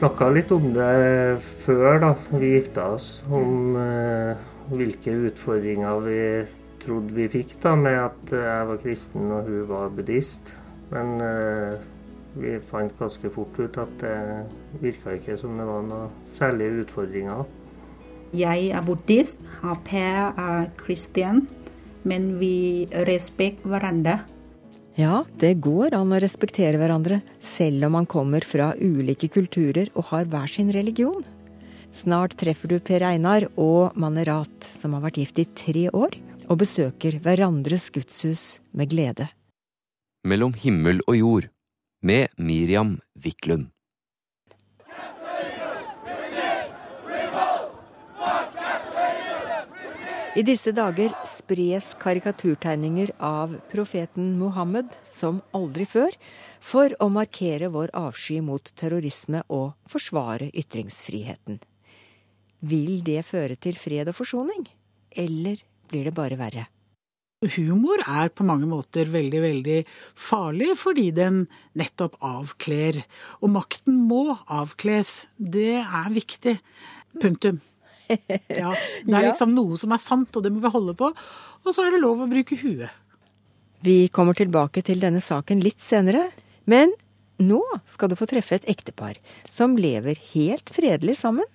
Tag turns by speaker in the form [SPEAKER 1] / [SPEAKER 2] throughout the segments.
[SPEAKER 1] Snakka litt om det før da vi gifta oss, om eh, hvilke utfordringer vi trodde vi fikk da med at jeg var kristen og hun var buddhist. Men eh, vi fant ganske fort ut at det virka ikke som det var noen særlige utfordringer.
[SPEAKER 2] Jeg er buddhist, og Per er kristen, men vi respekterer hverandre.
[SPEAKER 3] Ja, det går an å respektere hverandre, selv om man kommer fra ulike kulturer og har hver sin religion. Snart treffer du Per Einar og Manerat, som har vært gift i tre år, og besøker hverandres gudshus med glede.
[SPEAKER 4] Mellom himmel og jord med Miriam Wiklund.
[SPEAKER 3] I disse dager spres karikaturtegninger av profeten Muhammed som aldri før, for å markere vår avsky mot terrorisme og forsvare ytringsfriheten. Vil det føre til fred og forsoning, eller blir det bare verre?
[SPEAKER 5] Humor er på mange måter veldig, veldig farlig fordi den nettopp avkler. Og makten må avkles. Det er viktig. Punktum. Ja, det er liksom noe som er sant, og det må vi holde på. Og så er det lov å bruke huet.
[SPEAKER 3] Vi kommer tilbake til denne saken litt senere, men nå skal du få treffe et ektepar som lever helt fredelig sammen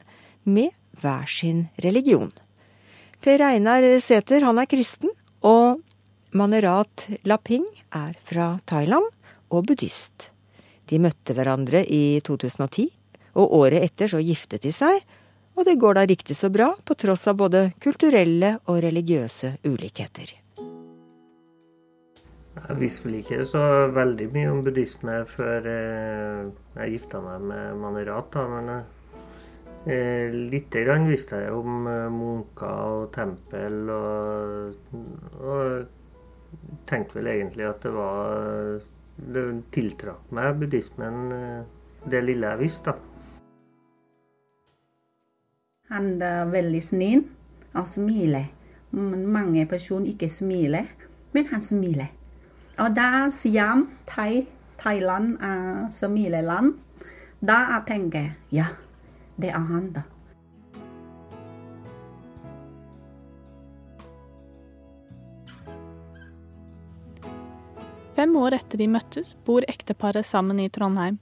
[SPEAKER 3] med hver sin religion. Per Einar Sæther, han er kristen, og Manerat Laping er fra Thailand og buddhist. De møtte hverandre i 2010, og året etter så giftet de seg, og det går da riktig så bra, på tross av både kulturelle og religiøse ulikheter.
[SPEAKER 1] Jeg visste vel ikke så veldig mye om buddhisme før eh, jeg gifta meg med Manerat, men eh, lite grann visste jeg om eh, munker og tempel, og, og tenkte vel egentlig at det var Det tiltrakk meg, buddhismen, det lille jeg visste, da.
[SPEAKER 2] Han er veldig snill og smiler. Mange personer ikke smiler, men han smiler. Og da Siam, Thai, Thailand er smileland, da jeg tenker jeg ja, det er han, da.
[SPEAKER 6] Fem år etter de møttes, bor ekteparet sammen i Trondheim.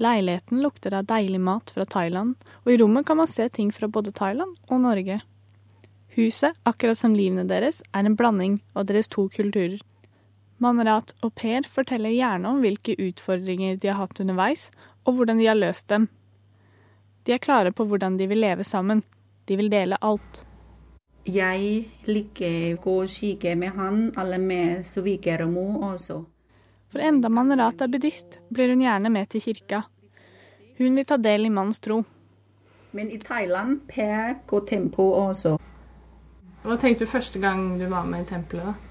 [SPEAKER 6] Leiligheten lukter av deilig mat fra Thailand, og i rommet kan man se ting fra både Thailand og Norge. Huset, akkurat som livene deres, er en blanding av deres to kulturer. Manrat og Per forteller gjerne om hvilke utfordringer de har hatt underveis, og hvordan de har løst dem. De er klare på hvordan de vil leve sammen. De vil dele alt.
[SPEAKER 2] Jeg liker å gå og kikke med han, eller med svigermor også.
[SPEAKER 6] For enda Manerat er buddhist, blir hun gjerne med til kirka. Hun vil ta del i mannens tro.
[SPEAKER 2] Men i Thailand Per går tempo også.
[SPEAKER 6] Hva tenkte du første gang du var med i tempelet? da?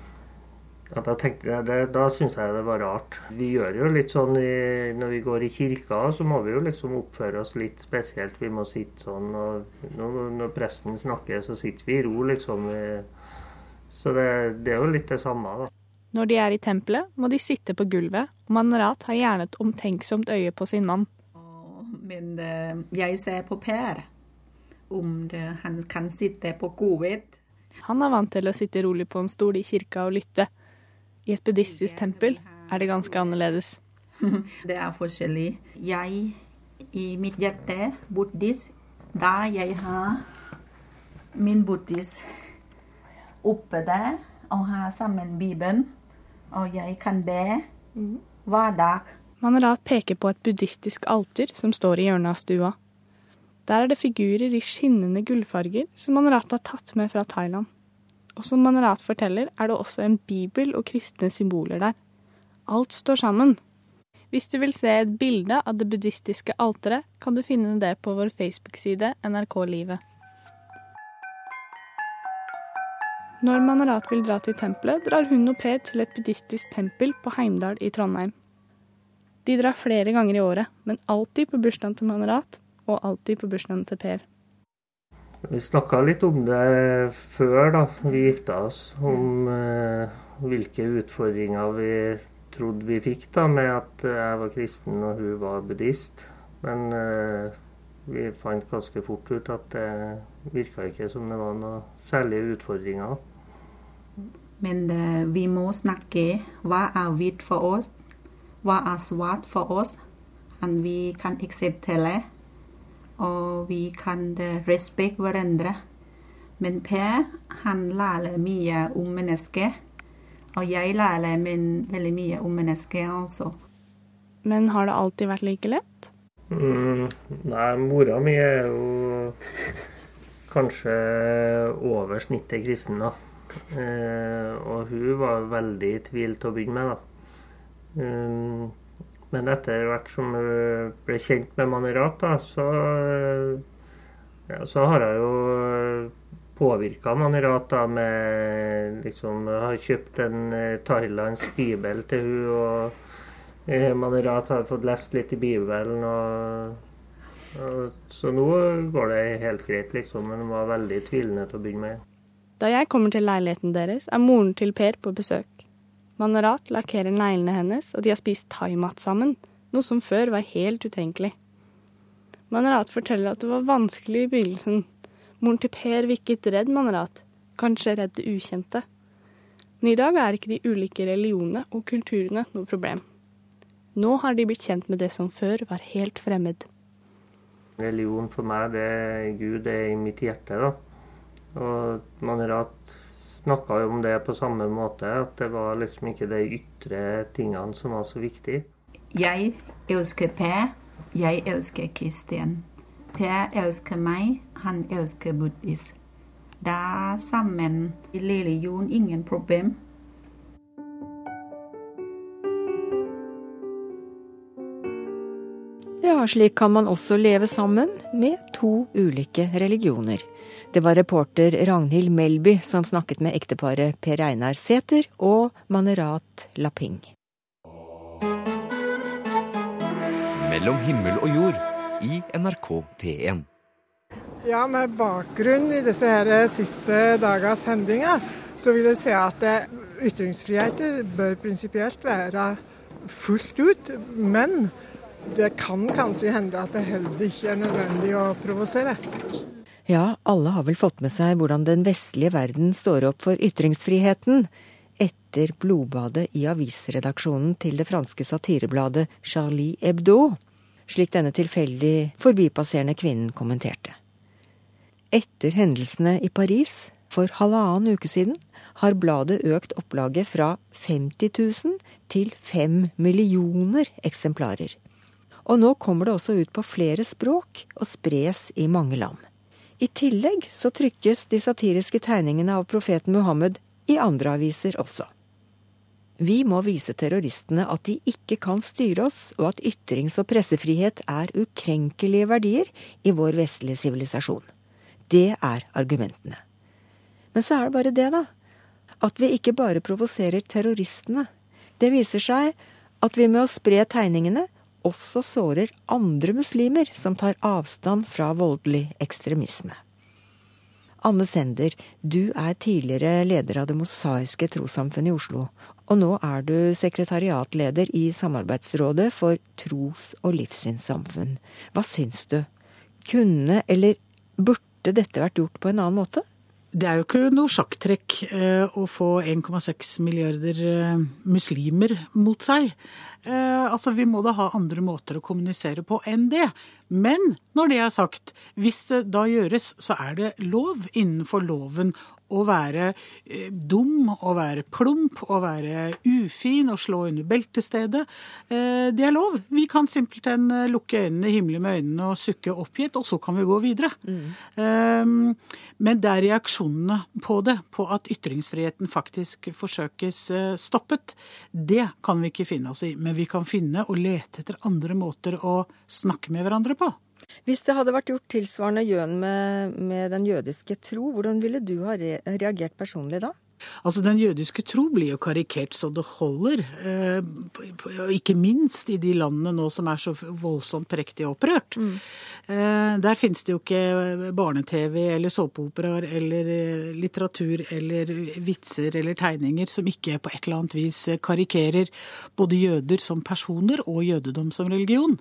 [SPEAKER 1] Ja, da tenkte jeg, det, da syntes jeg det var rart. Vi gjør jo litt sånn i, når vi går i kirka, så må vi jo liksom oppføre oss litt spesielt. Vi må sitte sånn. og Når, når presten snakker, så sitter vi i ro, liksom. Så det, det er jo litt det samme, da.
[SPEAKER 6] Når de er i tempelet, må de sitte på gulvet, og Manarat har gjerne et omtenksomt øye på sin mann.
[SPEAKER 2] Men uh, jeg ser på Per, om det, han kan sitte på godhet.
[SPEAKER 6] Han er vant til å sitte rolig på en stol i kirka og lytte. I et buddhistisk tempel er det ganske annerledes.
[SPEAKER 2] det er forskjellig. Jeg, i mitt hjerte, buddhist, da jeg har min buddhist oppe der, og har sammen Bibelen, og jeg kan be hver dag.
[SPEAKER 6] Manerat peker på et buddhistisk alter som står i hjørnet av stua. Der er det figurer i skinnende gullfarger som Manerat har tatt med fra Thailand. Og som Manerat forteller, er det også en bibel og kristne symboler der. Alt står sammen. Hvis du vil se et bilde av det buddhistiske alteret, kan du finne det på vår Facebook-side NRK Livet. Når Manerat vil dra til tempelet, drar hun og Per til et buddhistisk tempel på Heimdal i Trondheim. De drar flere ganger i året, men alltid på bursdagen til Manerat, og alltid på bursdagen til Per.
[SPEAKER 1] Vi snakka litt om det før da vi gifta oss, om eh, hvilke utfordringer vi trodde vi fikk da med at jeg var kristen og hun var buddhist. Men eh, vi fant ganske fort ut at det virka ikke som det var noen særlige utfordringer.
[SPEAKER 2] Men uh, vi må snakke hva er hvitt for oss, hva er svart for oss. Og vi kan akseptere, og vi kan respektere hverandre. Men Per han lærer mye om mennesket. Og jeg lærer min veldig mye om mennesket også.
[SPEAKER 6] Men har det alltid vært like lett?
[SPEAKER 1] Mm, nei, mora mi er jo kanskje over snittet kristen, da. Eh, og hun var veldig i tvil til å begynne med, da. Um, men etter hvert som hun ble kjent med Manerat, da, så, ja, så har jeg jo påvirka Manerat da med liksom Har kjøpt en eh, thailandsk bibel til hun og eh, Manerat har fått lest litt i Bibelen. og, og Så nå går det helt greit, liksom. Hun var veldig tvilende til å begynne med.
[SPEAKER 6] Da jeg kommer til leiligheten deres, er moren til Per på besøk. Manerat lakkerer neglene hennes, og de har spist thaimat sammen, noe som før var helt utenkelig. Manerat forteller at det var vanskelig i begynnelsen, Moren til Per virket redd Manerat, kanskje redd det ukjente. Men i dag er ikke de ulike religionene og kulturene noe problem. Nå har de blitt kjent med det som før var helt fremmed.
[SPEAKER 1] Religion for meg, det er Gud, det er i mitt hjerte, da. Og Manerat snakka jo om det på samme måte, at det var liksom ikke de ytre tingene som var så viktige.
[SPEAKER 2] Jeg elsker Per. Jeg elsker Kristian. Per elsker meg, han elsker buddhist. Da sammen lille Jon ingen problem.
[SPEAKER 3] Ja, slik kan man også leve sammen med to ulike religioner. Det var reporter Ragnhild Melby som snakket med ekteparet Per Einar Sæther og Manerat Laping.
[SPEAKER 4] Mellom himmel og jord i NRK P1.
[SPEAKER 7] Ja, Med bakgrunn i disse her siste dagers hendinger, så vil jeg si at ytringsfrihet bør prinsipielt være fullt ut. Men det kan kanskje hende at det heller ikke er nødvendig å provosere.
[SPEAKER 3] Ja, alle har vel fått med seg hvordan den vestlige verden står opp for ytringsfriheten etter blodbadet i avisredaksjonen til det franske satirebladet Charlie Hebdo slik denne tilfeldig forbipasserende kvinnen kommenterte. Etter hendelsene i Paris for halvannen uke siden har bladet økt opplaget fra 50 000 til 5 millioner eksemplarer. Og nå kommer det også ut på flere språk og spres i mange land. I tillegg så trykkes de satiriske tegningene av profeten Muhammed i andre aviser også. Vi må vise terroristene at de ikke kan styre oss, og at ytrings- og pressefrihet er ukrenkelige verdier i vår vestlige sivilisasjon. Det er argumentene. Men så er det bare det, da. At vi ikke bare provoserer terroristene. Det viser seg at vi med å spre tegningene også sårer andre muslimer som tar avstand fra voldelig ekstremisme. Anne Sender, du er tidligere leder av Det mosaiske trossamfunn i Oslo, og nå er du sekretariatleder i Samarbeidsrådet for tros- og livssynssamfunn. Hva syns du? Kunne eller burde dette vært gjort på en annen måte?
[SPEAKER 5] Det er jo ikke noe sjakktrekk eh, å få 1,6 milliarder eh, muslimer mot seg. Eh, altså, Vi må da ha andre måter å kommunisere på enn det. Men når det er sagt, hvis det da gjøres, så er det lov innenfor loven å være eh, dum, å være plump, å være ufin og slå under beltestedet. Eh, det er lov. Vi kan simpelthen eh, lukke øynene, himle med øynene og sukke oppgitt, og så kan vi gå videre. Mm. Men det er reaksjonene på det, på at ytringsfriheten faktisk forsøkes stoppet, det kan vi ikke finne oss i. Men vi kan finne og lete etter andre måter å snakke med hverandre på.
[SPEAKER 3] Hvis det hadde vært gjort tilsvarende gjøn med, med, den jødiske tro, hvordan ville du ha re reagert personlig da?
[SPEAKER 5] Altså Den jødiske tro blir jo karikert så det holder. Eh, ikke minst i de landene nå som er så voldsomt prektig opprørt. Mm. Eh, der finnes det jo ikke barne-TV eller såpeoperaer eller eh, litteratur eller vitser eller tegninger som ikke på et eller annet vis karikerer både jøder som personer og jødedom som religion.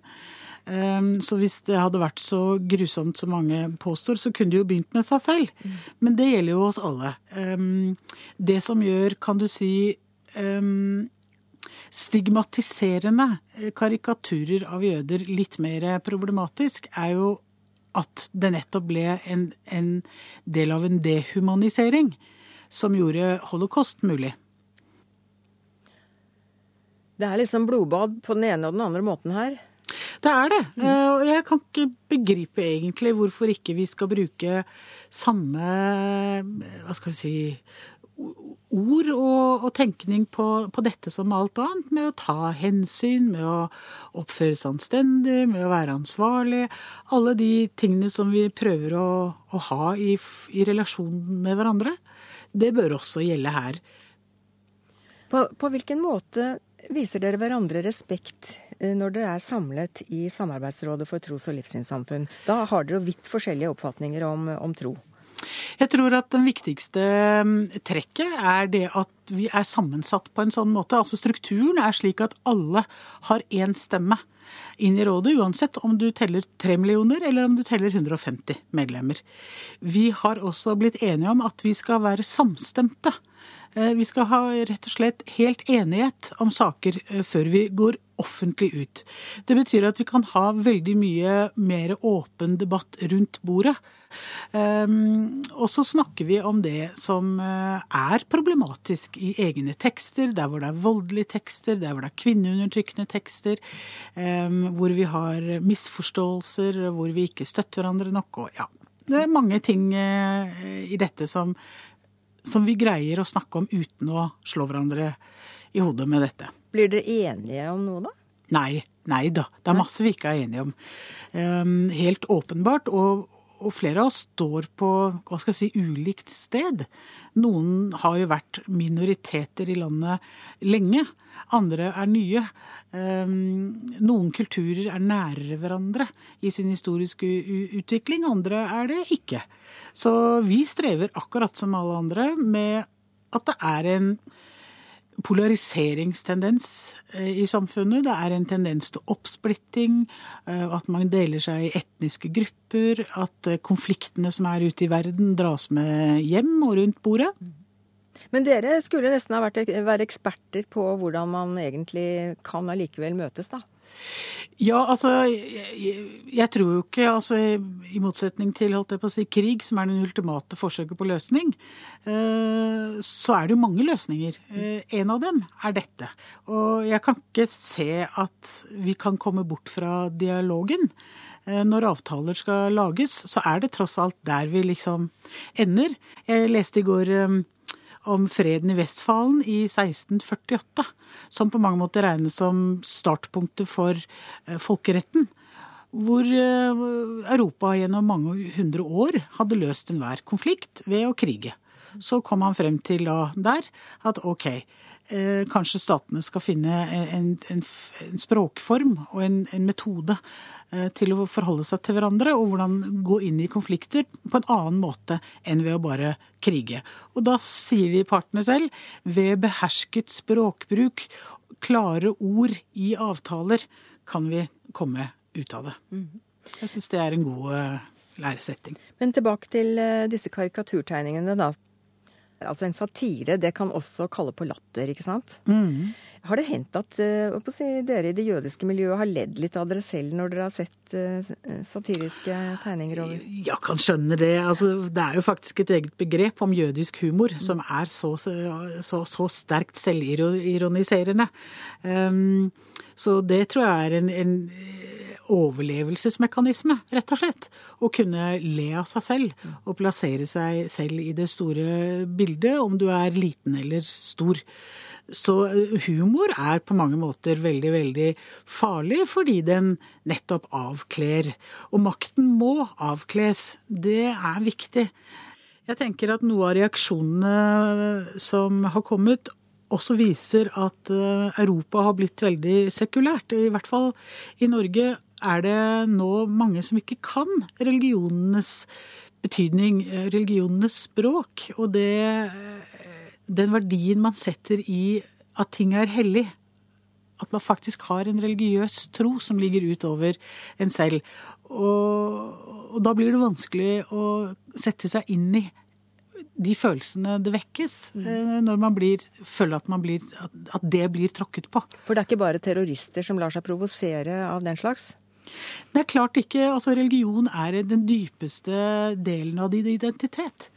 [SPEAKER 5] Ehm, så hvis det hadde vært så grusomt som mange påstår, så kunne de jo begynt med seg selv. Mm. Men det gjelder jo oss alle. Ehm, det som gjør, kan du si, ehm, stigmatiserende karikaturer av jøder litt mer problematisk, er jo at det nettopp ble en, en del av en dehumanisering som gjorde holocaust mulig.
[SPEAKER 3] Det er liksom blodbad på den ene og den andre måten her.
[SPEAKER 5] Det er det. Eh, og jeg kan ikke begripe egentlig hvorfor ikke vi skal bruke samme hva skal vi si ord og, og tenkning på, på, dette som alt annet, med å ta hensyn, med å oppføre seg anstendig, med å være ansvarlig. Alle de tingene som vi prøver å, å ha i, i relasjon med hverandre. Det bør også gjelde her.
[SPEAKER 3] På, på hvilken måte viser dere hverandre respekt eh, når dere er samlet i Samarbeidsrådet for tros- og livssynssamfunn? Da har dere jo vidt forskjellige oppfatninger om, om tro.
[SPEAKER 5] Jeg tror at den viktigste mm, trekket er det at vi er sammensatt på en sånn måte. Altså strukturen er slik at alle har én stemme inn i rådet, uansett om du teller 3 millioner eller om du teller 150 medlemmer. Vi har også blitt enige om at vi skal være samstemte. Eh, vi skal ha rett og slett helt enighet om saker eh, før vi går offentlig ut. Det betyr at vi kan ha veldig mye mer åpen debatt rundt bordet. Um, og så snakker vi om det som uh, er problematisk i egne tekster, der hvor det er voldelige tekster, der hvor det er kvinneundertrykkende tekster, um, hvor vi har misforståelser, hvor vi ikke støtter hverandre nok. Og ja, det er mange ting i dette som som vi greier å snakke om uten å slå hverandre i hodet med dette.
[SPEAKER 3] Blir dere enige om noe, da?
[SPEAKER 5] Nei. Nei da. Det er masse vi ikke er enige om. Um, helt åpenbart. Og, og, flere av oss står på hva skal jeg si, ulikt sted. Noen har jo vært minoriteter i landet lenge. Andre er nye. Um, noen kulturer er nærere hverandre i sin historiske utvikling, andre er det ikke. Så vi strever akkurat som alle andre med at det er en polariseringstendens eh, i samfunnet. Det er en tendens til oppsplitting, eh, at man deler seg i etniske grupper. At eh, konfliktene som er ute i verden, dras med hjem og rundt bordet.
[SPEAKER 3] Men dere skulle nesten ha vært, være eksperter på hvordan man egentlig kan allikevel møtes, da?
[SPEAKER 5] Ja, altså jeg, jeg, tror jo ikke altså I motsetning til holdt jeg på å si, krig, som er den ultimate forsøket på løsning, eh, så er det jo mange løsninger. Eh, en av dem er dette. Og jeg kan ikke se at vi kan komme bort fra dialogen. Eh, når avtaler skal lages, så er det tross alt der vi liksom ender. Jeg leste i går om freden i Vestfalen i 1648, som på mange måter regnes som startpunktet for eh, folkeretten. Hvor eh, Europa gjennom mange hundre år hadde løst enhver konflikt ved å krige. Så kom han frem til da der at ok, kanskje statene skal finne en, en, en språkform og en, en metode Eh, til å forholde seg til hverandre, og hvordan gå inn i konflikter på en annen måte enn ved å bare krige. Og da sier de partene selv ved behersket språkbruk, klare ord i avtaler, kan vi komme ut av det. Mhm. Jeg syns det er en god eh, læresetting.
[SPEAKER 3] Men tilbake til eh, disse karikaturtegningene, da. Altså en satire, det kan også kalle på latter, ikke sant? Mm. Har det hendt at uh, si, dere i det jødiske miljøet har ledd litt av dere selv når dere har sett uh, satiriske tegninger over?
[SPEAKER 5] Jeg kan skjønne det. Altså, det er jo faktisk et eget begrep om jødisk humor som er så, så, så sterkt selvironiserende. Um, så det tror jeg er en, en overlevelsesmekanisme, rett og slett. Å kunne le av seg selv og plassere seg selv i det store bildet, om du er liten eller stor. Så eh, humor er på mange måter veldig, veldig farlig, fordi den nettopp avkler. Og makten må avkles. Det er viktig. Jeg tenker at noe av reaksjonene som har kommet, også viser at eh, Europa har blitt veldig sekulært. I hvert fall i Norge er det nå mange som ikke kan religionenes betydning, eh, religionenes språk, og det, eh, den verdien man setter i at ting er hellig. At man faktisk har en religiøs tro som ligger utover en selv. Og, og da blir det vanskelig å sette seg inn i de følelsene det vekkes mm. når man blir, føler at, man blir, at det blir tråkket på.
[SPEAKER 3] For det er ikke bare terrorister som lar seg provosere av den slags?
[SPEAKER 5] Det er klart ikke. altså Religion er den dypeste delen av din identitet.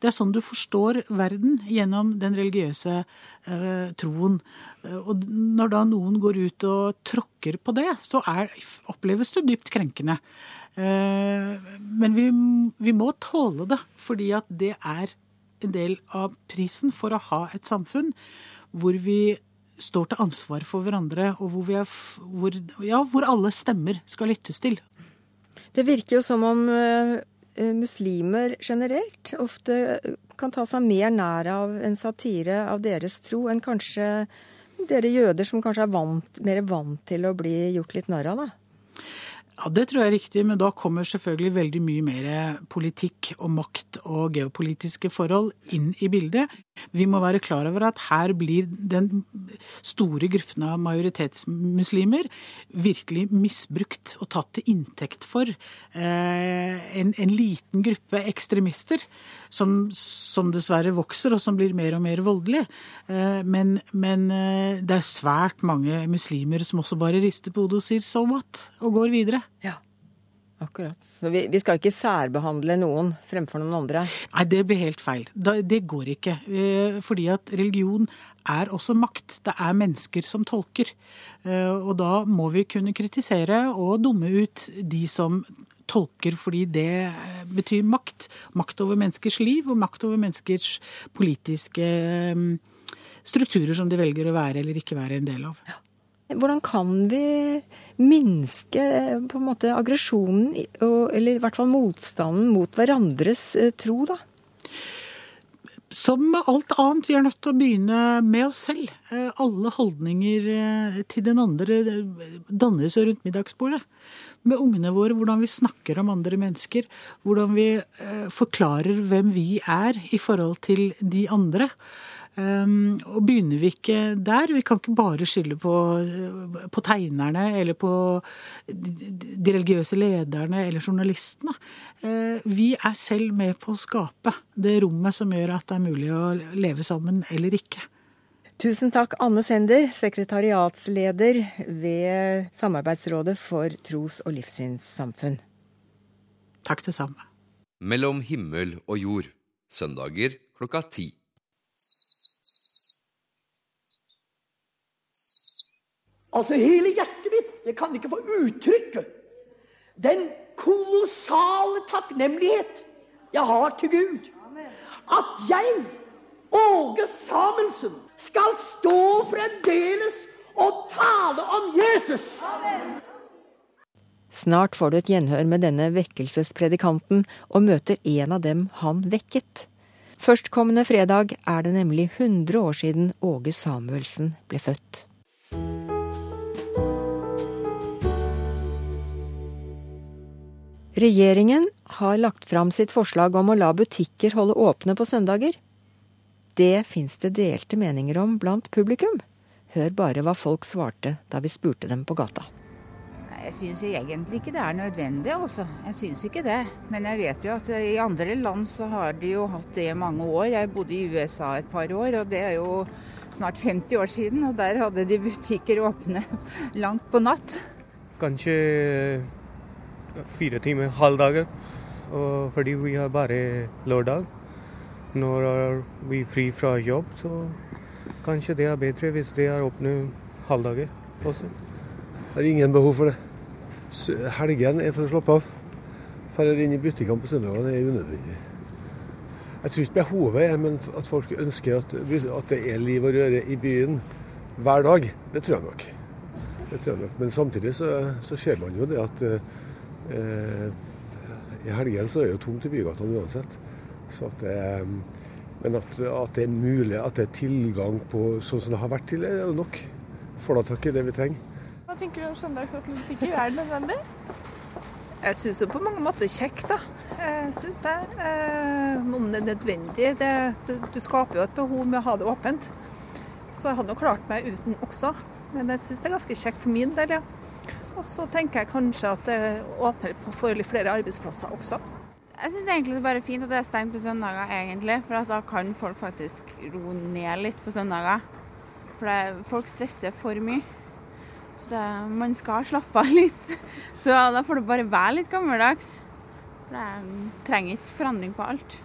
[SPEAKER 5] Det er sånn du forstår verden gjennom den religiøse eh, troen. Og når da noen går ut og tråkker på det, så er, oppleves det dypt krenkende. Eh, men vi, vi må tåle det, fordi at det er en del av prisen for å ha et samfunn hvor vi står til ansvar for hverandre, og hvor, er, hvor, ja, hvor alle stemmer skal lyttes til.
[SPEAKER 3] Det virker jo som om uh, muslimer generelt ofte kan ta seg mer nær av en satire av deres tro enn kanskje dere jøder, som kanskje er vant, mer vant til å bli gjort litt narr av, da?
[SPEAKER 5] Ja, Det tror jeg er riktig, men da kommer selvfølgelig veldig mye mer politikk og makt og geopolitiske forhold inn i bildet. Vi må være klar over at her blir den store gruppen av majoritetsmuslimer virkelig misbrukt og tatt til inntekt for eh, en, en, liten gruppe ekstremister som, som, dessverre vokser og som blir mer og mer voldelige. Eh, men, men eh, det er svært mange muslimer som også bare rister på hodet og sier 'so what?' og går videre.
[SPEAKER 3] Ja. Akkurat. Så vi, vi, skal ikke særbehandle noen fremfor noen andre?
[SPEAKER 5] Nei, det blir helt feil. Det går ikke. Eh, fordi at religion er også makt. Det er mennesker som tolker. Eh, og da må vi kunne kritisere og dumme ut de som tolker fordi det betyr makt. Makt over menneskers liv og makt over menneskers politiske eh, strukturer som de velger å være eller ikke være en del av. Ja.
[SPEAKER 3] Hvordan kan vi minske på en måte aggresjonen, eller i hvert fall motstanden mot hverandres eh, tro, da?
[SPEAKER 5] Som med alt annet, vi er nødt til å begynne med oss selv. Eh, alle holdninger eh, til den andre dannes rundt middagsbordet. Med ungene våre, hvordan vi snakker om andre mennesker. Hvordan vi forklarer hvem vi er i forhold til de andre. Um, og begynner vi ikke der, vi kan ikke bare skylde på, på tegnerne eller på de religiøse lederne eller journalistene. Uh, vi er selv med på å skape det rommet som gjør at det er mulig å leve sammen eller ikke.
[SPEAKER 3] Tusen takk, Anne Sender, sekretariatsleder ved Samarbeidsrådet for tros- og livssynssamfunn.
[SPEAKER 5] Takk det samme.
[SPEAKER 4] Mellom himmel og jord. Søndager klokka ti.
[SPEAKER 8] Altså hele hjertet mitt. Jeg kan ikke få uttrykke den kolossale takknemlighet jeg har til Gud. At jeg, Åge Samuelsen, skal stå fremdeles og tale om Jesus.
[SPEAKER 3] Snart får du et gjenhør med denne vekkelsespredikanten og møter en av dem han vekket. Førstkommende fredag er det nemlig 100 år siden Åge Samuelsen ble født. Regjeringen har lagt fram sitt forslag om å la butikker holde åpne på søndager. Det fins det delte meninger om blant publikum. Hør bare hva folk svarte da vi spurte dem på gata.
[SPEAKER 9] Jeg syns egentlig ikke det er nødvendig, altså. Jeg syns ikke det. Men jeg vet jo at i andre land så har de jo hatt det i mange år. Jeg bodde i USA et par år, og det er jo snart 50 år siden. Og der hadde de butikker åpne langt på natt.
[SPEAKER 10] Kanskje fire timer halv dag. fordi vi har bare lørdag. Når er vi fri fra jobb, så kanskje det er bedre hvis det er åpne halvdager også.
[SPEAKER 11] Det er ingen behov for det. Helgen er for å slappe av. Dra inn i butikkene på søndagene er unødvendig. Jeg tror ikke behovet er men at folk ønsker at, at, det er liv og røre i byen hver dag. Det tror jeg nok. Tror jeg nok. Men samtidig så, så ser man jo det at Eh, I helgen så er det jo tomt i bygatene uansett. Så at det, men at, at, det er mulig, at det er tilgang på sånn som det har vært til, er jo nok. Får da tak i det vi trenger.
[SPEAKER 6] Hva tenker du om søndagsåpne butikker? Er det nødvendig?
[SPEAKER 12] Jeg syns jo på mange måter er kjekt, da. Jeg syns det. Eh, om det er nødvendig. Det, det, du skaper jo et behov med å ha det åpent. Så jeg hadde nok klart meg uten også. Men jeg syns det er ganske kjekt for min del, ja. Og så tenker jeg kanskje at det åpner for litt flere arbeidsplasser også.
[SPEAKER 9] Jeg syns egentlig det er bare fint at det er stengt på søndager, egentlig. For da kan folk faktisk roe ned litt på søndager. For folk stresser for mye. Så det, man skal slappe av litt. Så da får det bare være litt gammeldags. For jeg trenger ikke forandring på alt.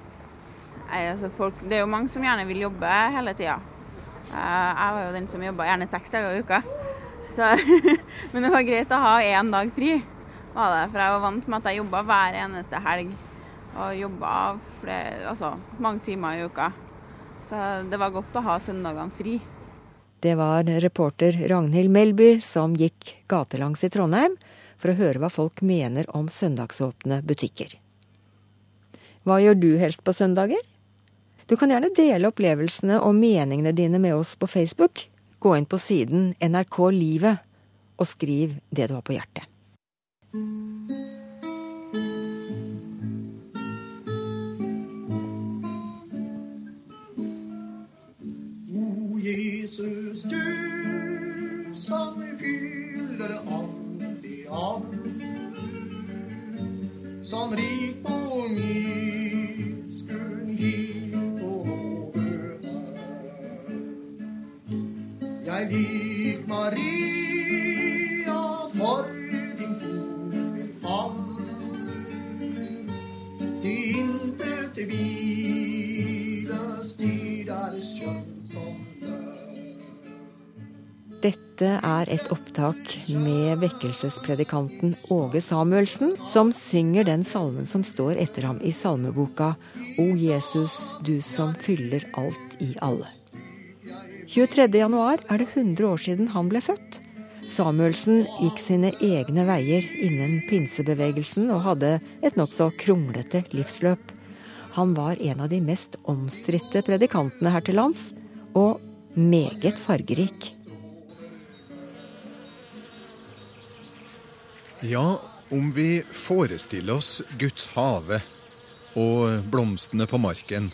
[SPEAKER 9] Nei, altså folk, det er jo mange som gjerne vil jobbe hele tida. Eh, jeg var jo den som jobba gjerne seks dager i uka. Så, men det var greit å ha én dag fri, var det. For jeg var vant med at jeg jobba hver eneste helg. Og jobba altså, mange timer i uka. Så det var godt å ha søndagene fri.
[SPEAKER 3] Det var reporter Ragnhild Melby som gikk gatelangs i Trondheim for å høre hva folk mener om søndagsåpne butikker. Hva gjør du helst på søndager? Du kan gjerne dele opplevelsene og meningene dine med oss på Facebook. Gå inn på siden NRK Livet og skriv det du har på hjertet.
[SPEAKER 13] O Jesus, du som fyller åndelig ånd, som rik på miskunnhet Jeg lik Maria for din favn. Til intet hvile stid er skjønn
[SPEAKER 3] Dette er et opptak med vekkelsespredikanten Åge Samuelsen, som synger den salmen som står etter ham i salmeboka O Jesus, du som fyller alt i alle. 23.1 er det 100 år siden han ble født. Samuelsen gikk sine egne veier innen pinsebevegelsen og hadde et nokså kronglete livsløp. Han var en av de mest omstridte predikantene her til lands, og meget fargerik.
[SPEAKER 14] Ja, om vi forestiller oss Guds hage og blomstene på marken,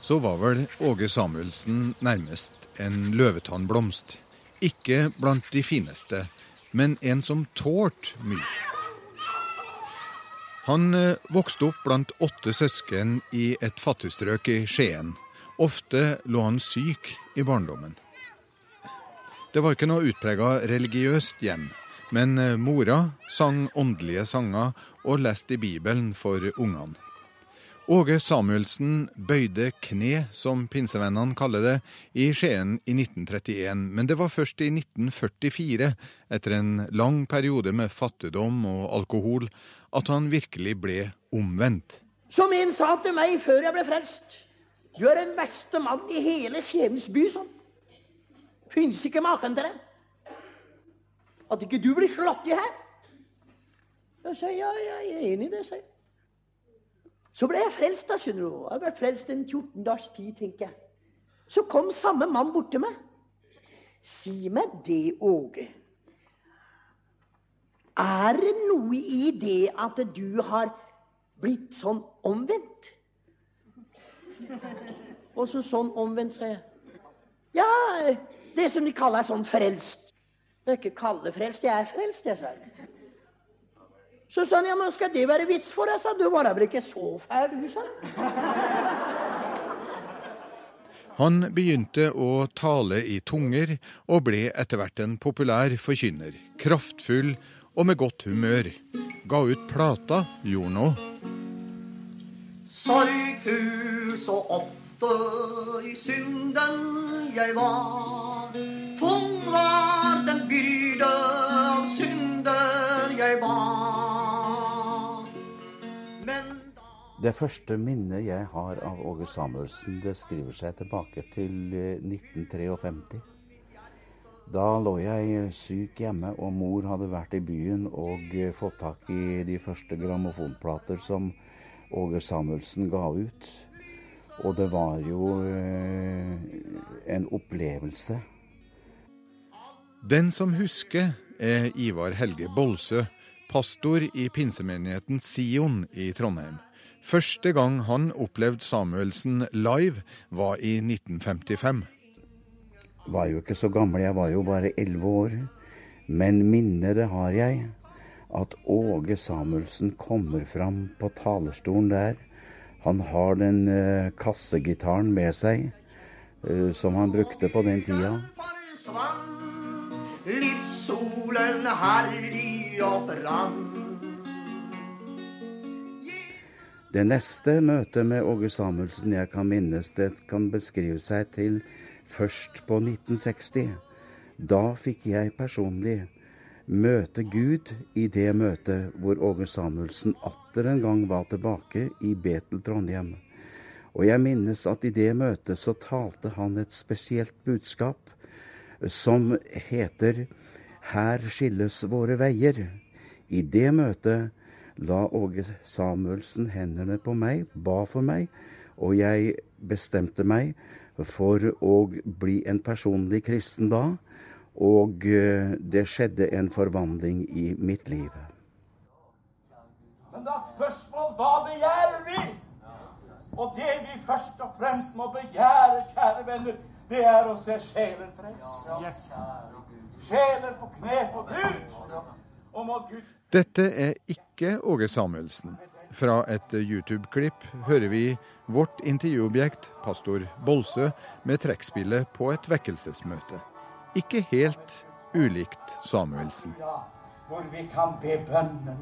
[SPEAKER 14] så var vel Åge Samuelsen nærmest en løvetannblomst. Ikke blant de fineste, men en som tålte mye. Han eh, vokste opp blant åtte søsken i et fattigstrøk i Skien. Ofte lå han syk i barndommen. Det var ikke noe utprega religiøst hjem, men eh, mora sang åndelige sanger og leste i Bibelen for ungene. Åge Samuelsen bøyde kne, som pinsevennene kaller det, i Skien i 1931, men det var først i 1944, etter en lang periode med fattigdom og alkohol, at han virkelig ble omvendt.
[SPEAKER 8] Som en sa til meg før jeg ble frelst. Du er den beste mann i hele Skiens by, sånn. Fins ikke maken til det. At ikke du blir slått i her. Jeg sier ja, jeg er enig i det, sier jeg. Så ble jeg frelst, da, skjønner du. Jeg ble frelst en 14 dags tid, tenker jeg. Så kom samme mann bort til meg. Si meg det, Åge. Er det noe i det at du har blitt sånn omvendt? Åssen sånn omvendt, sa jeg. Ja, det som de kaller sånn frelst. Det er ikke kalle frelst, jeg er frelst, jeg, sa jeg. Så sa han ja, men skal det være vits for deg? sa Du var da vel ikke så fæl, du, sa
[SPEAKER 14] han. begynte å tale i tunger, og ble etter hvert en populær forkynner. Kraftfull og med godt humør. Ga ut plata, gjorde nå.
[SPEAKER 13] Sorgfull så ofte i synden jeg var. Tung var den byrde av synder jeg var.
[SPEAKER 15] Det første minnet jeg har av Åge Samuelsen, det skriver seg tilbake til 1953. Eh, da lå jeg syk hjemme, og mor hadde vært i byen og eh, fått tak i de første grammofonplater som Åge Samuelsen ga ut. Og det var jo eh, en opplevelse.
[SPEAKER 14] Den som husker, er Ivar Helge Bolsø, pastor i pinsemenigheten Sion i Trondheim. Første gang han opplevde Samuelsen live, var i 1955.
[SPEAKER 15] Jeg Var jo ikke så gammel, jeg var jo bare elleve år. Men minnet det har jeg, at Åge Samuelsen kommer fram på talerstolen der. Han har den uh, kassegitaren med seg, uh, som han brukte på den tida.
[SPEAKER 13] Livssolen herlig og brann.
[SPEAKER 15] Det neste møtet med Åge Samuelsen jeg kan minnes, det kan beskrive seg til først på 1960. Da fikk jeg personlig møte Gud i det møtet hvor Åge Samuelsen atter en gang var tilbake i Betel Trondheim. Og jeg minnes at i det møtet så talte han et spesielt budskap som heter Her skilles våre veier. I det møtet la Åge Samuelsen hendene på meg, ba for meg, og jeg bestemte meg for å bli en personlig kristen da. Og eh, det skjedde en forvandling i mitt liv.
[SPEAKER 16] Men da spørsmål hva begjærer vi? Og det vi først og fremst må begjære, kjære venner, det er å se sjeler frelst. Sjeler på kne for Gud. Og må Gud
[SPEAKER 14] Dette er ikke Åge Samuelsen. Fra et YouTube-klipp hører vi vårt intervjuobjekt, pastor Bolsø, med trekkspillet på et vekkelsesmøte. Ikke helt ulikt Samuelsen.
[SPEAKER 16] hvor vi kan be bønnen.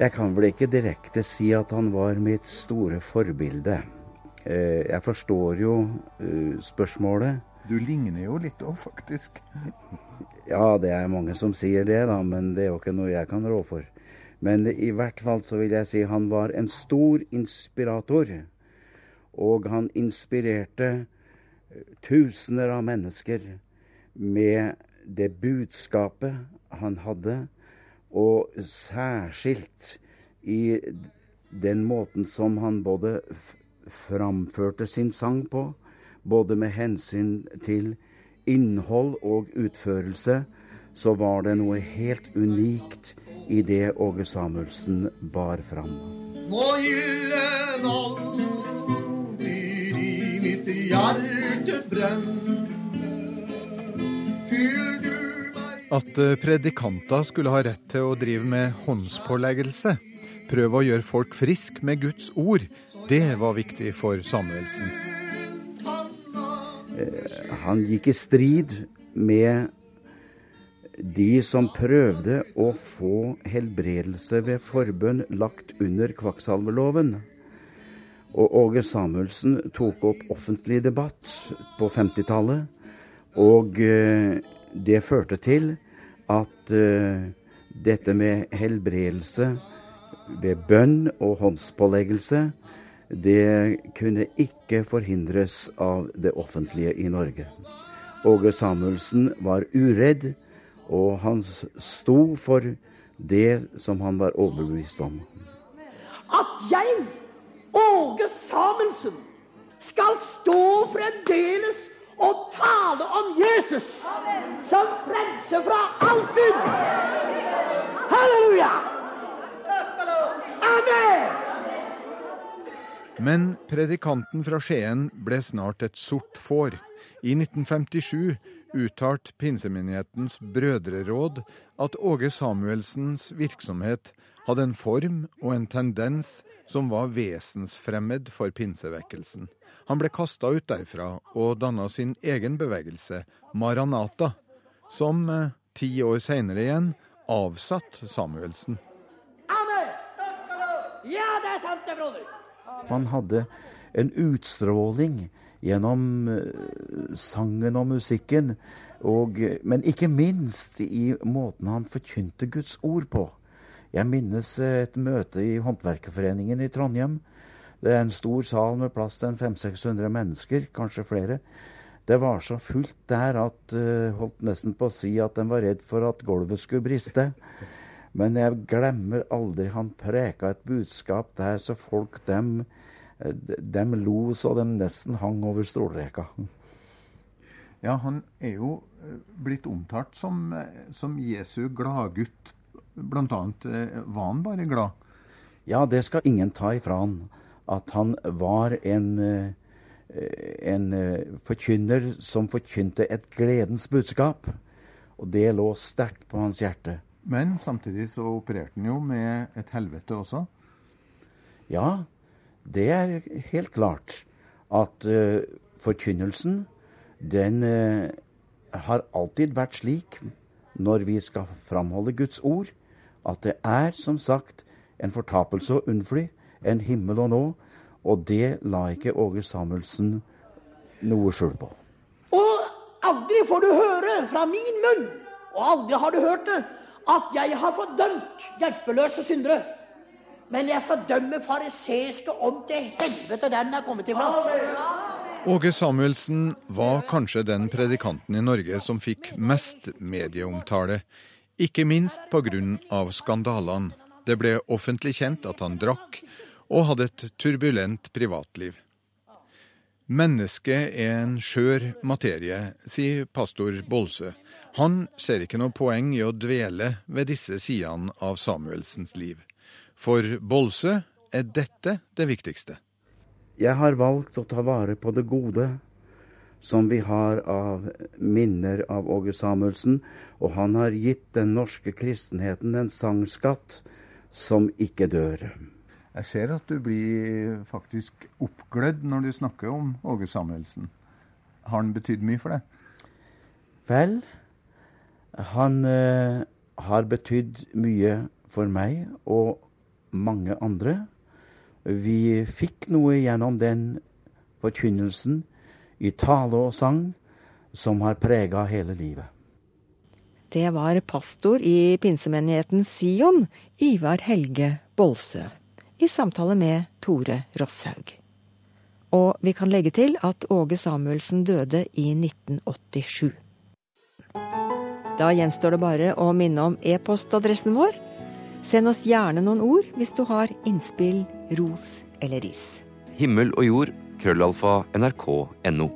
[SPEAKER 15] Jeg kan vel ikke direkte si at han var mitt store forbilde. Eh, Jeg forstår jo eh, spørsmålet.
[SPEAKER 17] Du ligner jo litt òg, faktisk.
[SPEAKER 15] Ja, det er mange som sier det, da, men det er jo ikke noe jeg kan rå for. Men i hvert fall så vil jeg si han var en stor inspirator. Og han inspirerte eh, tusener av mennesker med det budskapet han hadde, og særskilt i den måten som han både framførte sin sang på, både med hensyn til innhold og utførelse, så var det noe helt unikt i det Åge Samuelsen bar fram.
[SPEAKER 13] Må gyllen aldri i mitt hjerte brenn.
[SPEAKER 14] At eh, predikanter skulle ha rett til å drive med håndspåleggelse, prøve å gjøre folk friske med Guds ord, det var viktig for Samuelsen.
[SPEAKER 15] Eh, Han gikk i strid med de som prøvde å få helbredelse ved forbønn lagt under kvakksalverloven. Og Åge Samuelsen tok opp offentlig debatt på 50-tallet, og eh, det førte til at eh, dette med helbredelse ved bønn og håndspåleggelse, det kunne ikke forhindres av det offentlige i Norge. Åge Samuelsen var uredd, og han sto for det som han var overbevist om.
[SPEAKER 8] At jeg, Åge Samuelsen, skal stå fremdeles og tale om Jesus som frelse fra all synd. Halleluja! Amen!
[SPEAKER 14] Men predikanten fra Skien ble snart et sort får. I 1957 uttalte pinsemenighetens brødreråd at Åge Samuelsens virksomhet hadde en form og en tendens som var vesensfremmed for pinsevekkelsen. Han ble kasta ut derfra og danna sin egen bevegelse, Maranata, som eh, ti år seinere igjen avsatte Samuelsen.
[SPEAKER 8] Amen! Ja, det er sant det, broder.
[SPEAKER 15] Han hadde en utstråling gjennom eh, sangen og musikken, og, men ikke minst i måten han forkynte Guds ord på. Jeg minnes eh, et møte i Håndverkerforeningen i Trondheim. Det er en stor sal med plass til 500-600 mennesker, kanskje flere. Det var så fullt der at uh, holdt nesten på å si at de var redd for at gulvet skulle briste. Men jeg glemmer aldri han preka et budskap der så folk dem, dem lo så de nesten hang over stolreka.
[SPEAKER 17] Ja, han er jo eh, blitt omtalt som, eh, som Jesu gladgutt. Blant annet eh, var han bare glad.
[SPEAKER 15] Ja, det skal ingen ta ifra han. At han var en, en forkynner som forkynte et gledens budskap. Og det lå sterkt på hans hjerte.
[SPEAKER 17] Men samtidig så opererte han jo med et helvete også.
[SPEAKER 15] Ja, det er helt klart at uh, forkynnelsen, den uh, har alltid vært slik når vi skal framholde Guds ord, at det er som sagt en fortapelse å unnfly, en himmel å nå, og det la ikke Åge Samuelsen noe skjul på.
[SPEAKER 8] Og aldri får du høre fra min munn, og aldri har du hørt det, at jeg har fordømt hjelpeløse syndere. Men jeg fordømmer fariseiske ånd til helvete der den er kommet ifra.
[SPEAKER 14] Åge Samuelsen var kanskje den predikanten i Norge som fikk mest medieomtale. Ikke minst pga. skandalene. Det ble offentlig kjent at han drakk og hadde et turbulent privatliv. Mennesket er en skjør materie, sier pastor Bolsø. Han ser ikke noe poeng i å dvele ved disse sidene av Samuelsens liv. For Bolse er dette det viktigste.
[SPEAKER 15] Jeg har valgt å ta vare på det gode som vi har av minner av Åge Samuelsen, og han har gitt den norske kristenheten en sangskatt som ikke dør.
[SPEAKER 17] Jeg ser at du blir faktisk oppglødd når du snakker om Åge Samuelsen. Har han betydd mye for deg?
[SPEAKER 15] Vel, han eh, har betydd mye for meg og mange andre. Vi fikk noe gjennom den forkynnelsen i tale og sang som har prega hele livet.
[SPEAKER 3] Det var pastor i pinsemenigheten Sion, Ivar Helge Bolsø, i samtale med Tore Rosshaug. Og vi kan legge til at Åge Samuelsen døde i 1987. Da gjenstår det bare å minne om e-postadressen vår. Send oss gjerne noen ord hvis du har innspill, ros eller ris.
[SPEAKER 4] Himmel og jord, krøllalfa, nrk.no.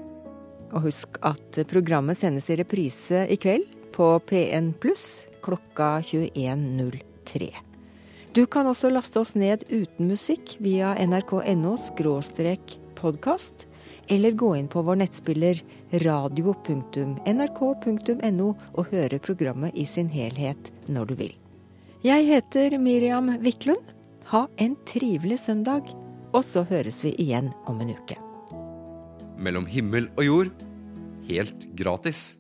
[SPEAKER 3] Og husk at programmet sendes i reprise i kveld på P1 pluss klokka 21.03. Du kan også laste oss ned uten musikk via nrk.no podkast eller gå inn på vår nettspiller radio.nrk.no og høre programmet i sin helhet når du vil. Jeg heter Miriam Wiklund. Ha en trivelig søndag, og så høres vi igjen om en uke.
[SPEAKER 4] Mellom himmel og jord helt gratis.